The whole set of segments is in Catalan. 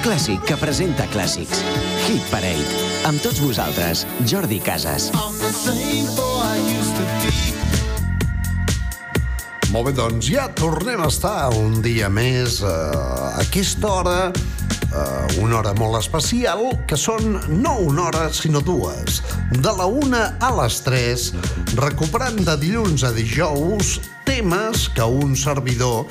Clàssic que presenta clàssics. Hit Parade. Amb tots vosaltres, Jordi Casas. Molt bé, doncs ja tornem a estar un dia més eh, a aquesta hora, eh, una hora molt especial, que són no una hora, sinó dues. De la una a les tres, recuperant de dilluns a dijous temes que un servidor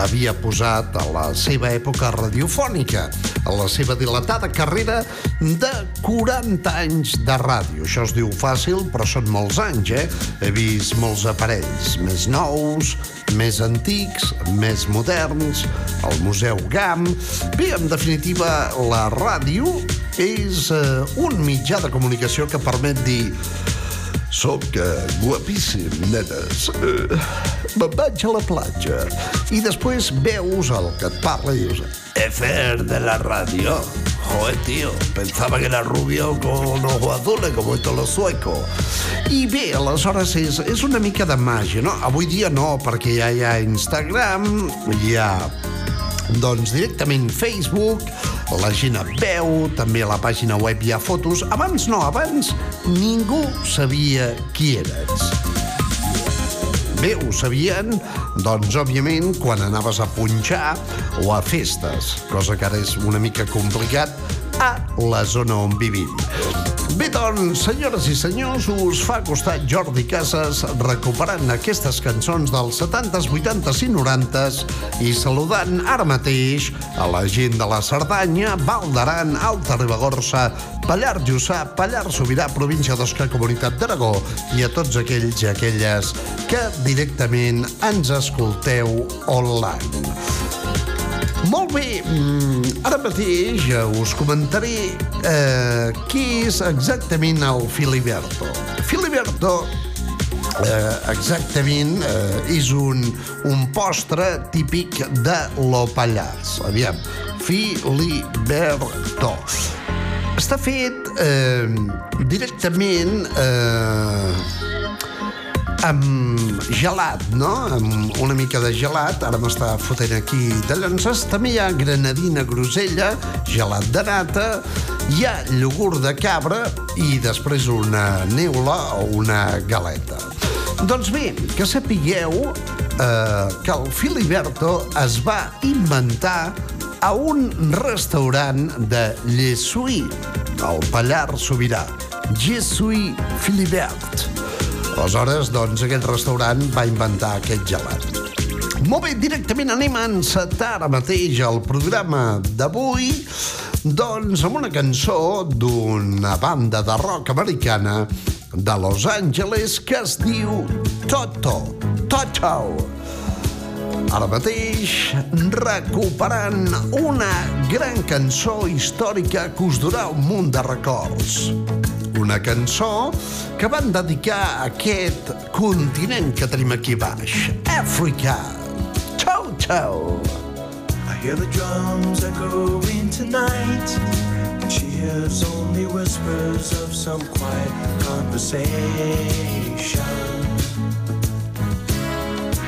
havia posat a la seva època radiofònica, a la seva dilatada carrera de 40 anys de ràdio. Això es diu fàcil, però són molts anys, eh? He vist molts aparells, més nous, més antics, més moderns, el Museu GAM... Bé, en definitiva, la ràdio és eh, un mitjà de comunicació que permet dir Soc eh, guapíssim, nenes. Eh, me'n vaig a la platja. I després veus el que et parla i dius Efer de la radio. Joder, tío, pensaba que era rubio con ojos azules, como estos los suecos. I bé, aleshores és, és una mica de màgia, no? Avui dia no, perquè ja hi ha Instagram, hi ha doncs directament Facebook, la gent et veu, també a la pàgina web hi ha fotos. Abans no, abans ningú sabia qui eres. Bé, ho sabien, doncs, òbviament, quan anaves a punxar o a festes, cosa que ara és una mica complicat a la zona on vivim. Bé, doncs, senyores i senyors, us fa costat Jordi Casas recuperant aquestes cançons dels 70s, 80s i 90s i saludant ara mateix a la gent de la Cerdanya, Val d'Aran, Alta Ribagorça, Pallar Jussà, Pallar Sobirà, província d'Osca, Comunitat d'Aragó i a tots aquells i aquelles que directament ens escolteu online. Molt bé, mm, ara mateix us comentaré eh, què és exactament el Filiberto. Filiberto eh, exactament eh, és un, un postre típic de lo Pallars. Aviam, Filiberto. Està fet eh, directament eh, amb gelat, no? Amb una mica de gelat, ara m'està fotent aquí de llances. També hi ha granadina grosella, gelat de nata, hi ha iogurt de cabra i després una neula o una galeta. Doncs bé, que sapigueu eh, que el Filiberto es va inventar a un restaurant de Llesuí, al Pallar Sobirà. Llesuí Filibert. Aleshores, doncs, aquest restaurant va inventar aquest gelat. Molt bé, directament anem a encetar ara mateix el programa d'avui doncs amb una cançó d'una banda de rock americana de Los Angeles que es diu Toto. Toto. Ara mateix recuperant una gran cançó històrica que us durà un munt de records. Una cançó que van dedicar a aquest continent que tenim aquí baix, Àfrica. Ciao, ciao. I hear the drums echoing tonight, and she hears only whispers of some quiet conversation.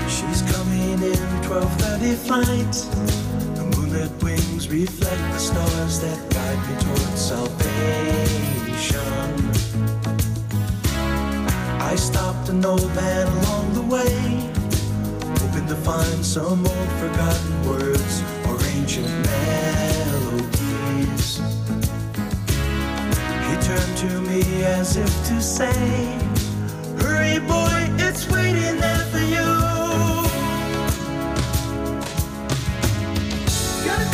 She's coming in 12:30 flight. red wings reflect the stars that guide me towards salvation. I stopped an old man along the way, hoping to find some old forgotten words or ancient melodies. He turned to me as if to say, Hurry, boy, it's waiting. Good.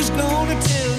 who's gonna tell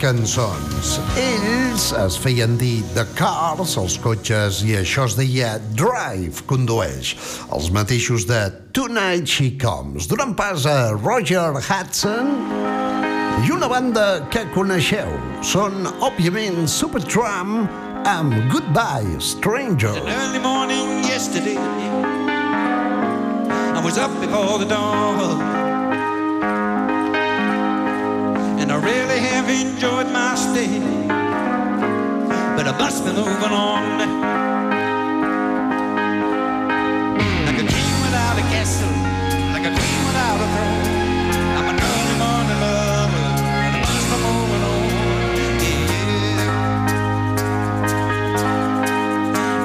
cançons. Ells es feien dir The Cars, els cotxes, i això es deia Drive, condueix. Els mateixos de Tonight She Comes. Donant pas a Roger Hudson i una banda que coneixeu. Són, òbviament, Supertramp amb Goodbye, Stranger. early morning yesterday. I was up before the dawn. And I really have enjoyed my stay. But I must be moving on. Like a king without a castle, like a queen without a throne. I'm morning lover, and I must be moving on. Yeah.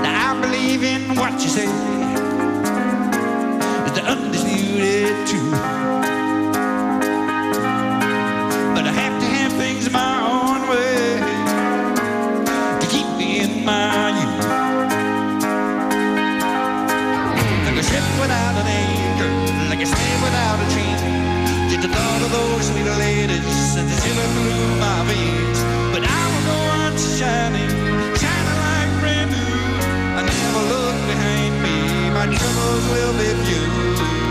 Now I believe in what you say. It's the undisputed truth. Those sweet ladies sends a shiver through my veins. But I will go on shining, shining like brand new. I never look behind me, my troubles will be few.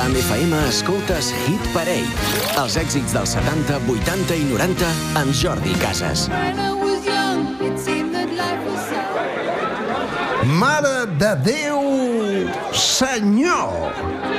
GAM FM escoltes Hit Parade. Els èxits dels 70, 80 i 90 amb Jordi Casas. Mare de Déu, senyor!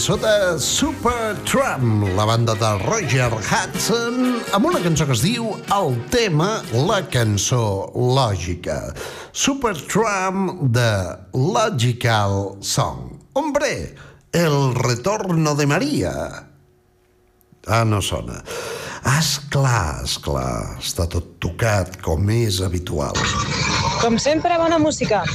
Cançó de Supertramp, la banda de Roger Hudson, amb una cançó que es diu El tema, la cançó lògica. Supertramp de Logical Song. Hombre, el retorno de Maria. Ah, no sona. Esclar, esclar, està tot tocat com és habitual. Com sempre, bona música.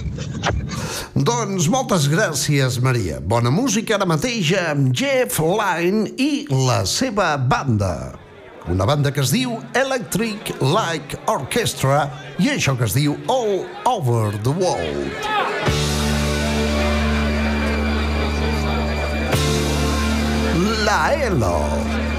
Doncs moltes gràcies, Maria. Bona música ara mateix amb Jeff Lynne i la seva banda. Una banda que es diu Electric Light Orchestra i això que es diu All Over the World. La ELO.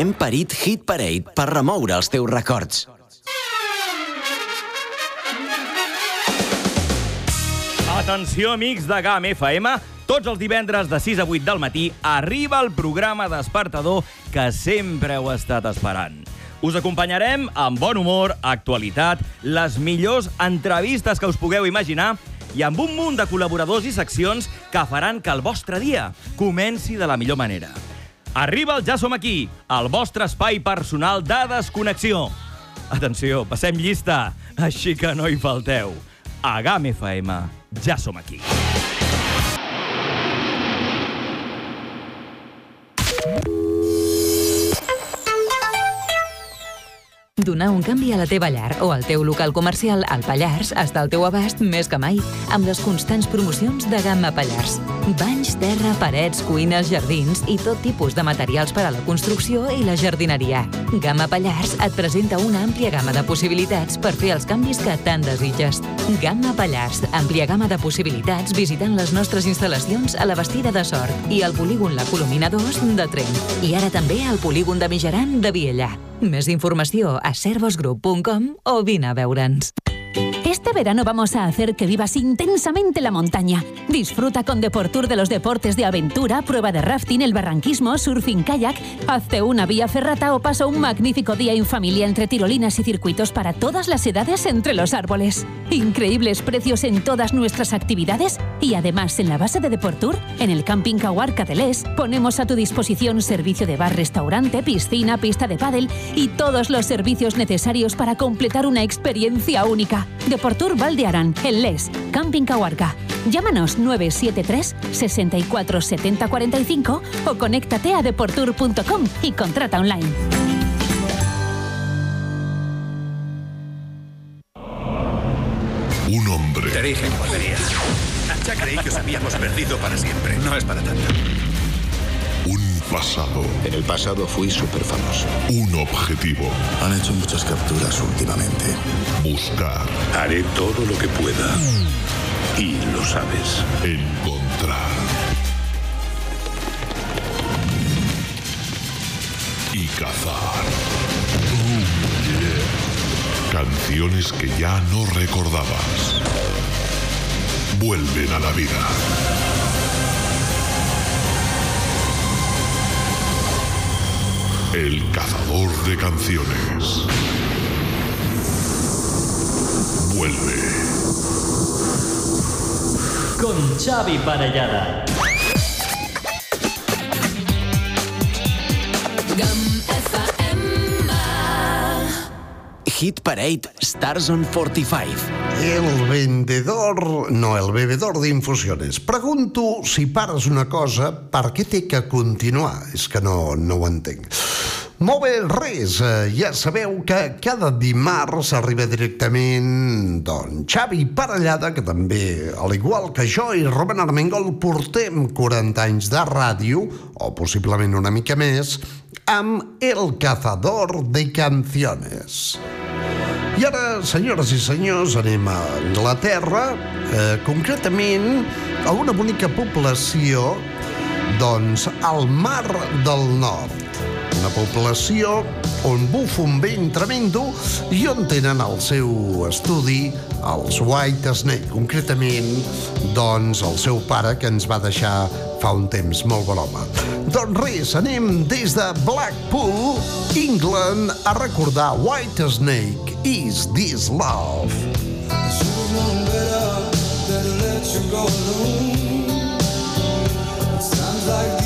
Hem parit Hit Parade per remoure els teus records. Atenció, amics de GAM FM. Tots els divendres de 6 a 8 del matí arriba el programa despertador que sempre heu estat esperant. Us acompanyarem amb bon humor, actualitat, les millors entrevistes que us pugueu imaginar i amb un munt de col·laboradors i seccions que faran que el vostre dia comenci de la millor manera. Arriba el Ja som aquí, el vostre espai personal de desconnexió. Atenció, passem llista, així que no hi falteu. A GAM FM, ja som aquí. Donar un canvi a la teva llar o al teu local comercial al Pallars està al teu abast més que mai amb les constants promocions de Gamma Pallars. Banys, terra, parets, cuines, jardins i tot tipus de materials per a la construcció i la jardineria. Gamma Pallars et presenta una àmplia gamma de possibilitats per fer els canvis que tant desitges. Gamma Pallars, àmplia gamma de possibilitats visitant les nostres instal·lacions a la Bastida de Sort i al polígon La Colomina 2 de Trent. I ara també al polígon de Mijaran de Viellà. Més informació a servosgroup.com o vine a veure'ns. Este verano vamos a hacer que vivas intensamente la montaña. Disfruta con Deportur de los deportes de aventura, prueba de rafting, el barranquismo, surfing kayak, hazte una vía ferrata o pasa un magnífico día en familia entre tirolinas y circuitos para todas las edades entre los árboles. Increíbles precios en todas nuestras actividades y además en la base de Deportur, en el Camping Cahuarca de ponemos a tu disposición servicio de bar, restaurante, piscina, pista de pádel y todos los servicios necesarios para completar una experiencia única. Deportur Valdearan, en Les, Camping Cahuarca. Llámanos 973 64 70 45 o conéctate a deportur.com y contrata online. Un hombre. Te dije que volvería. Ya creí que os habíamos perdido para siempre. No es para tanto. Pasado. En el pasado fui súper famoso. Un objetivo. Han hecho muchas capturas últimamente. Buscar. Haré todo lo que pueda. Y lo sabes. Encontrar. Y cazar. Oh, yeah. Canciones que ya no recordabas. Vuelven a la vida. El cazador de canciones. Vuelve. Con Xavi Parellada. Hit Parade Stars on 45. El vendedor, no, el bebedor d'infusiones. Pregunto, si pares una cosa, per què té que continuar? És que no, no ho entenc. Molt bé, res, eh, ja sabeu que cada dimarts arriba directament doncs, Xavi Parellada, que també, al igual que jo i Roman Armengol, portem 40 anys de ràdio, o possiblement una mica més, amb El Cazador de Canciones. I ara, senyores i senyors, anem a Anglaterra, eh, concretament a una bonica població, doncs, al Mar del Nord. Una població on bufa un vent tremendo i on tenen el seu estudi els White Snake, concretament, doncs, el seu pare que ens va deixar fa un temps molt bon home. Doncs res, anem des de Blackpool, England, a recordar White Snake, Is This Love? Times like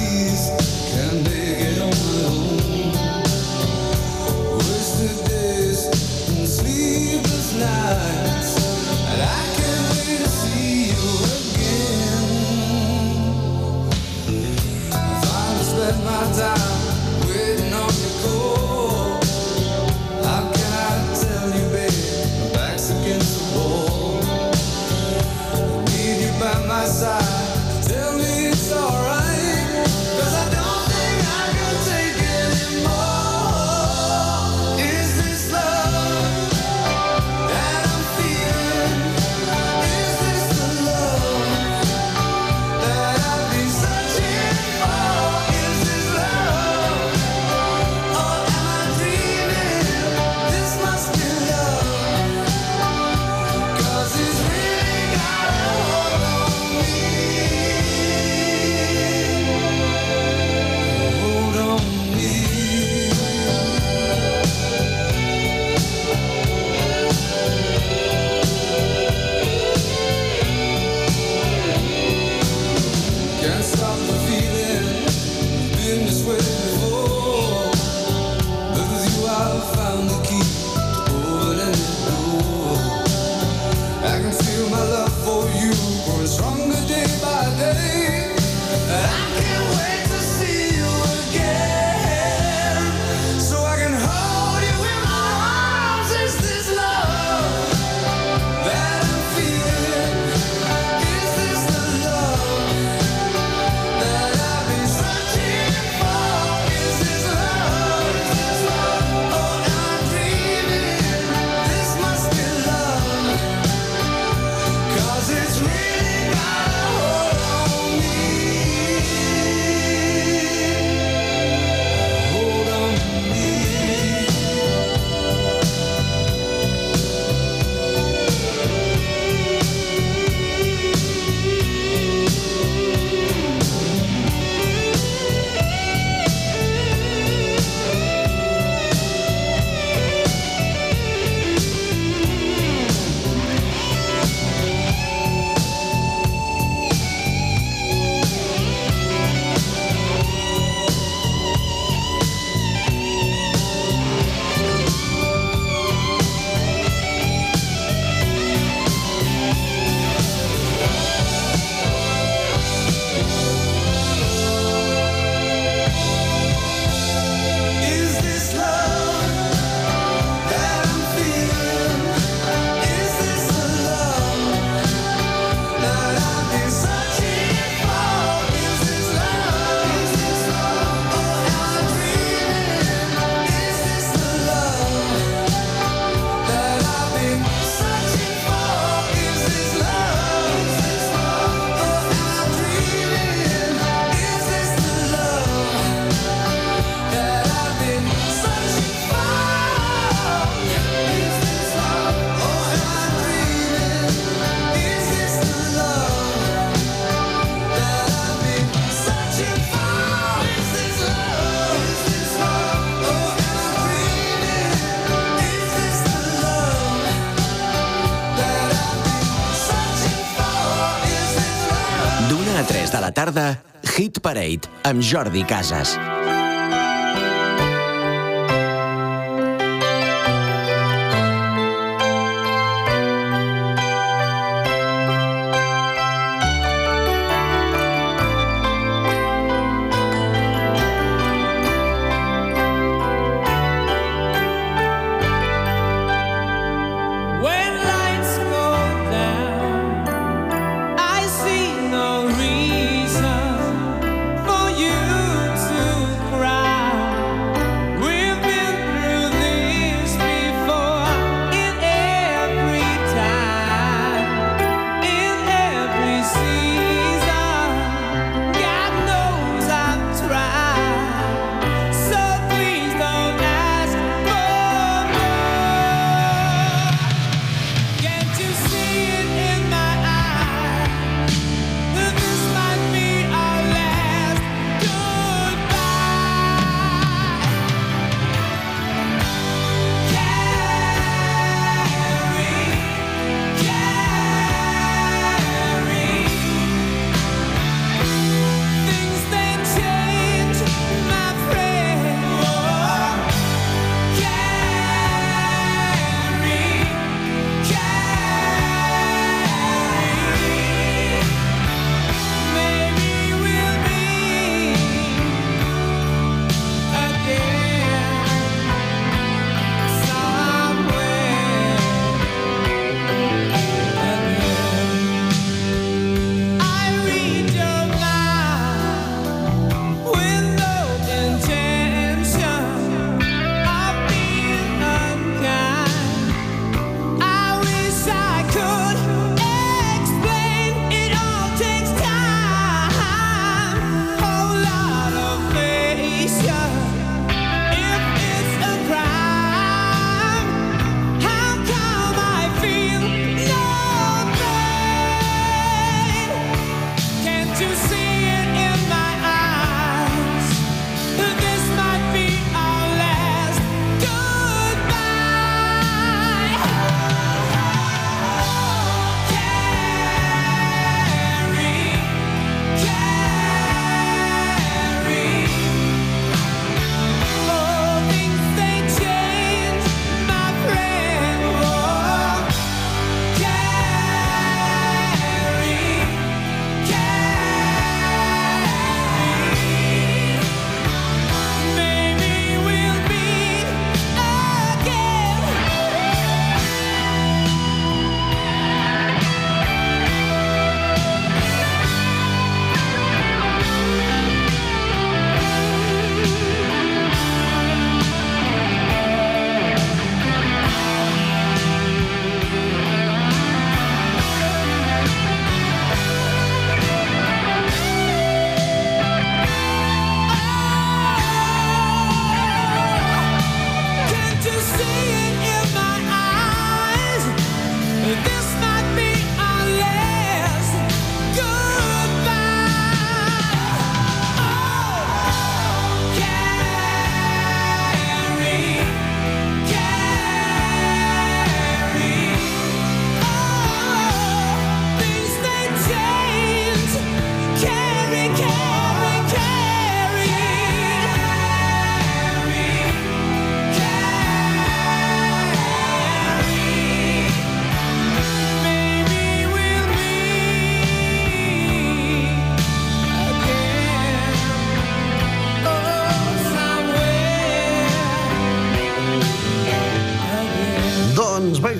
Hit Parade, amb Jordi Casas.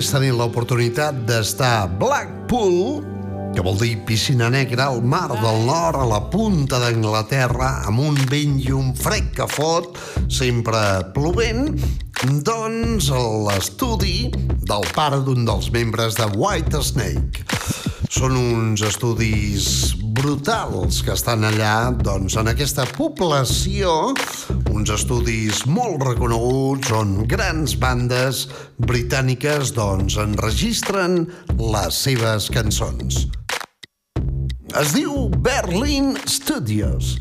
Vaig tenir l'oportunitat d'estar a Blackpool, que vol dir piscina negra al mar del nord, a la punta d'Anglaterra, amb un vent i un fred que fot, sempre plovent, doncs l'estudi del pare d'un dels membres de White Snake. Són uns estudis brutals que estan allà, doncs, en aquesta població, uns estudis molt reconeguts on grans bandes britàniques, doncs, enregistren les seves cançons. Es diu Berlin Studios.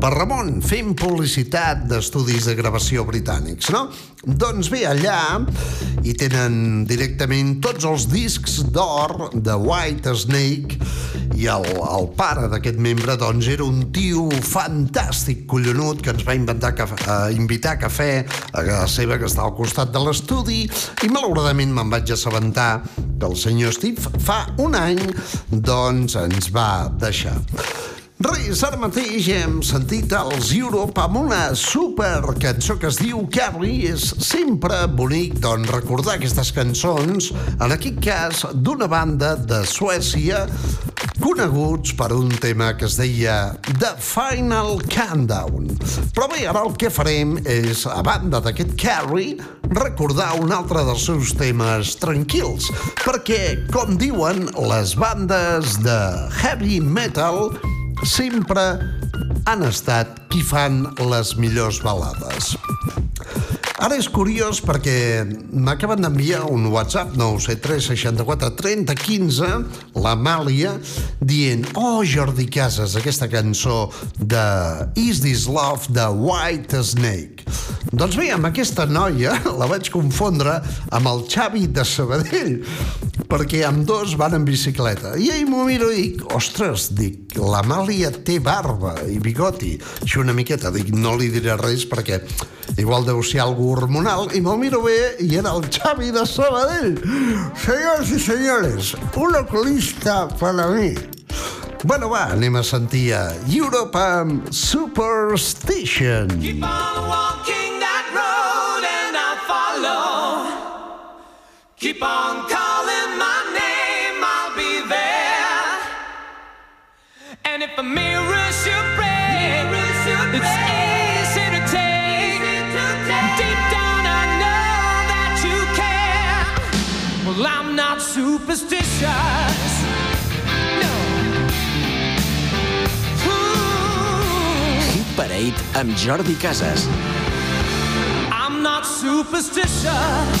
Per Ramon, fent publicitat d'estudis de gravació britànics, no? Doncs bé, allà hi tenen directament tots els discs d'or de White Snake i el, el pare d'aquest membre doncs era un tio fantàstic, collonut, que ens va inventar cafè, eh, invitar a cafè a casa seva, que està al costat de l'estudi, i malauradament me'n vaig assabentar que el senyor Steve fa un any doncs ens va deixar. Reis, ara mateix hem sentit els Europe amb una super cançó que es diu Carrie. És sempre bonic doncs, recordar aquestes cançons, en aquest cas d'una banda de Suècia, coneguts per un tema que es deia The Final Countdown. Però bé, ara el que farem és, a banda d'aquest Carrie, recordar un altre dels seus temes tranquils, perquè, com diuen, les bandes de heavy metal sempre han estat qui fan les millors balades. Ara és curiós perquè m'acaben d'enviar un WhatsApp 973 64 30 15 l'Amàlia dient Oh, Jordi Casas, aquesta cançó de Is This Love de White Snake. Doncs bé, amb aquesta noia la vaig confondre amb el Xavi de Sabadell perquè amb dos van en bicicleta. I ell m'ho miro i dic, ostres, dic, l'Amàlia té barba i bigoti. Així una miqueta, dic, no li diré res perquè igual deu ser algú hormonal, i me'l miro bé i era el Xavi de Sabadell. Senyors i senyores, un oculista para mí. Bueno, va, anem a sentir a Europe amb Superstition. Keep on walking that road and I'll follow. Keep on calling And if a mirror should break, it's easy to take. Deep down, I know that you care. Well, I'm not superstitious. No. Hit Parade amb Jordi Casas. I'm not superstitious.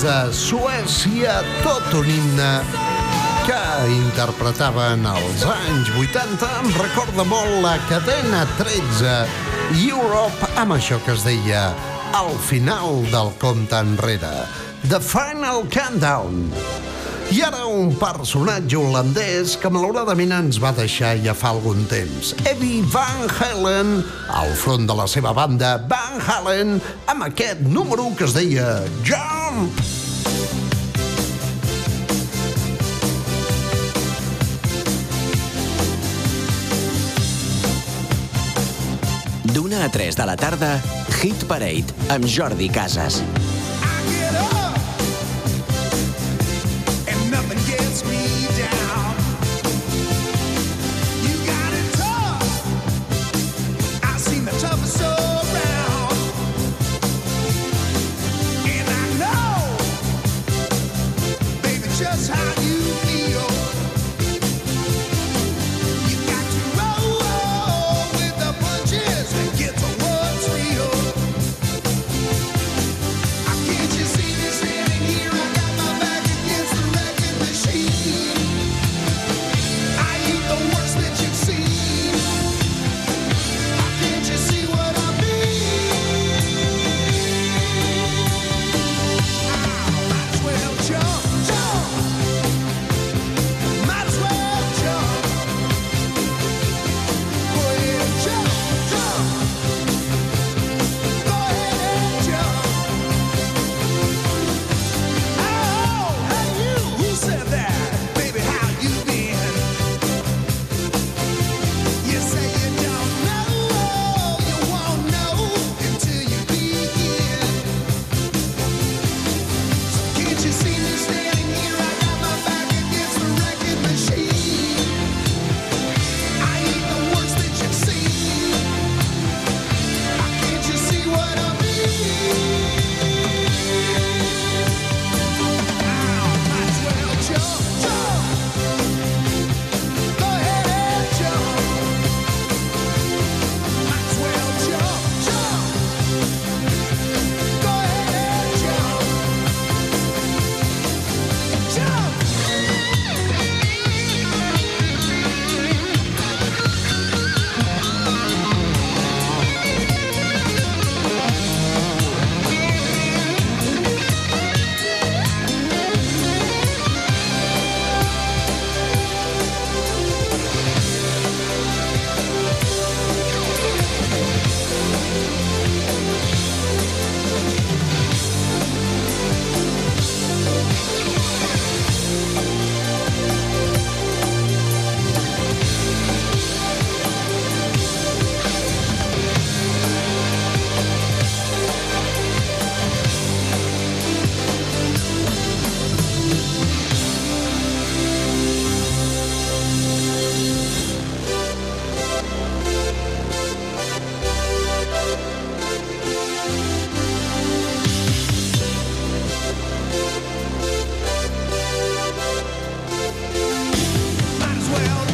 Des de Suècia, tot un himne que interpretaven als anys 80. Em recorda molt la cadena 13 Europe amb això que es deia al final del compte enrere. The Final Countdown. I ara un personatge holandès que malauradament ens va deixar ja fa algun temps. Eddie Van Halen, al front de la seva banda Van Halen, amb aquest número que es deia Jump! D'una a 3 de la tarda, Hit Parade, amb Jordi Casas.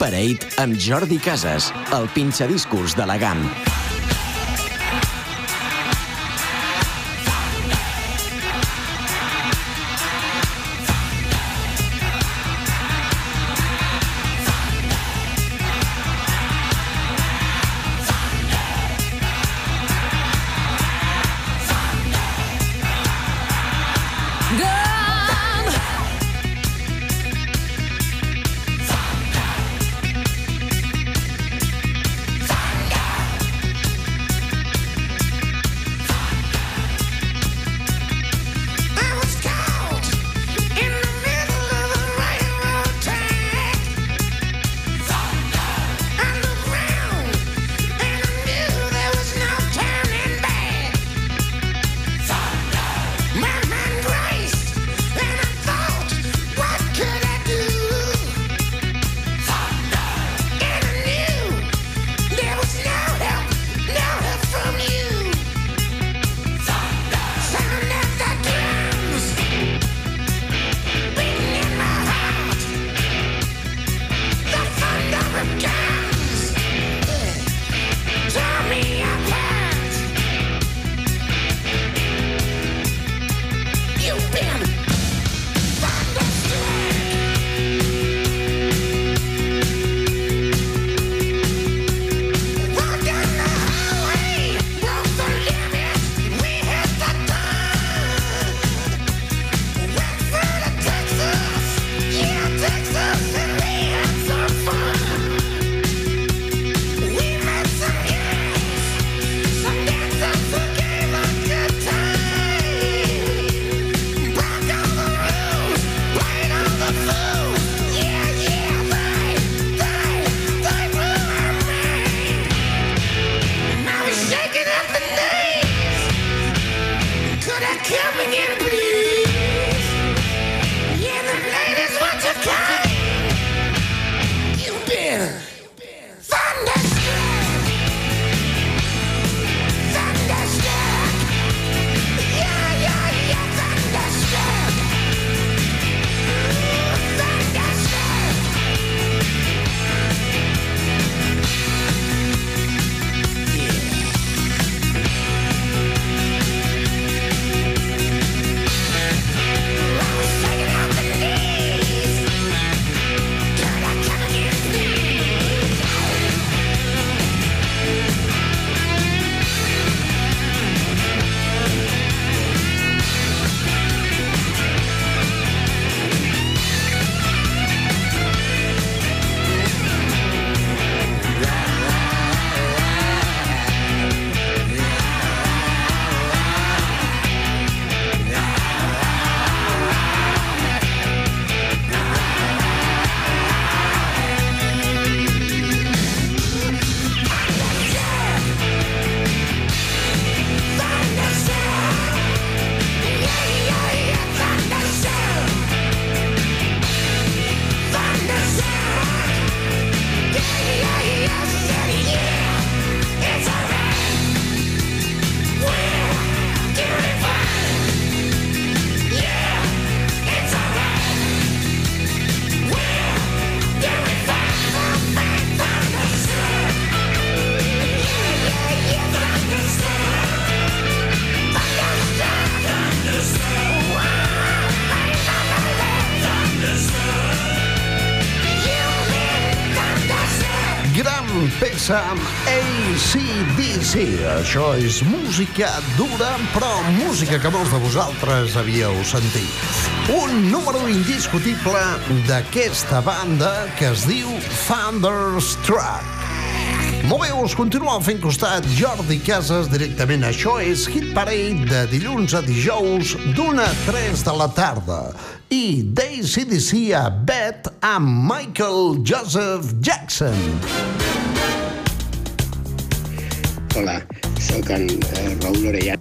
Pareit amb Jordi Casas, el pinxadiscurs de la GAM. ACDC. Això és música dura, però música que molts de vosaltres havíeu sentit. Un número indiscutible d'aquesta banda que es diu Thunderstruck. Molt bé, us continua fent costat Jordi Casas directament. Això és Hit Parade de dilluns a dijous d'una a 3 de la tarda. I d'ACDC a Bet amb Michael Joseph Jackson. Hola, sóc en eh, Raül Orellana.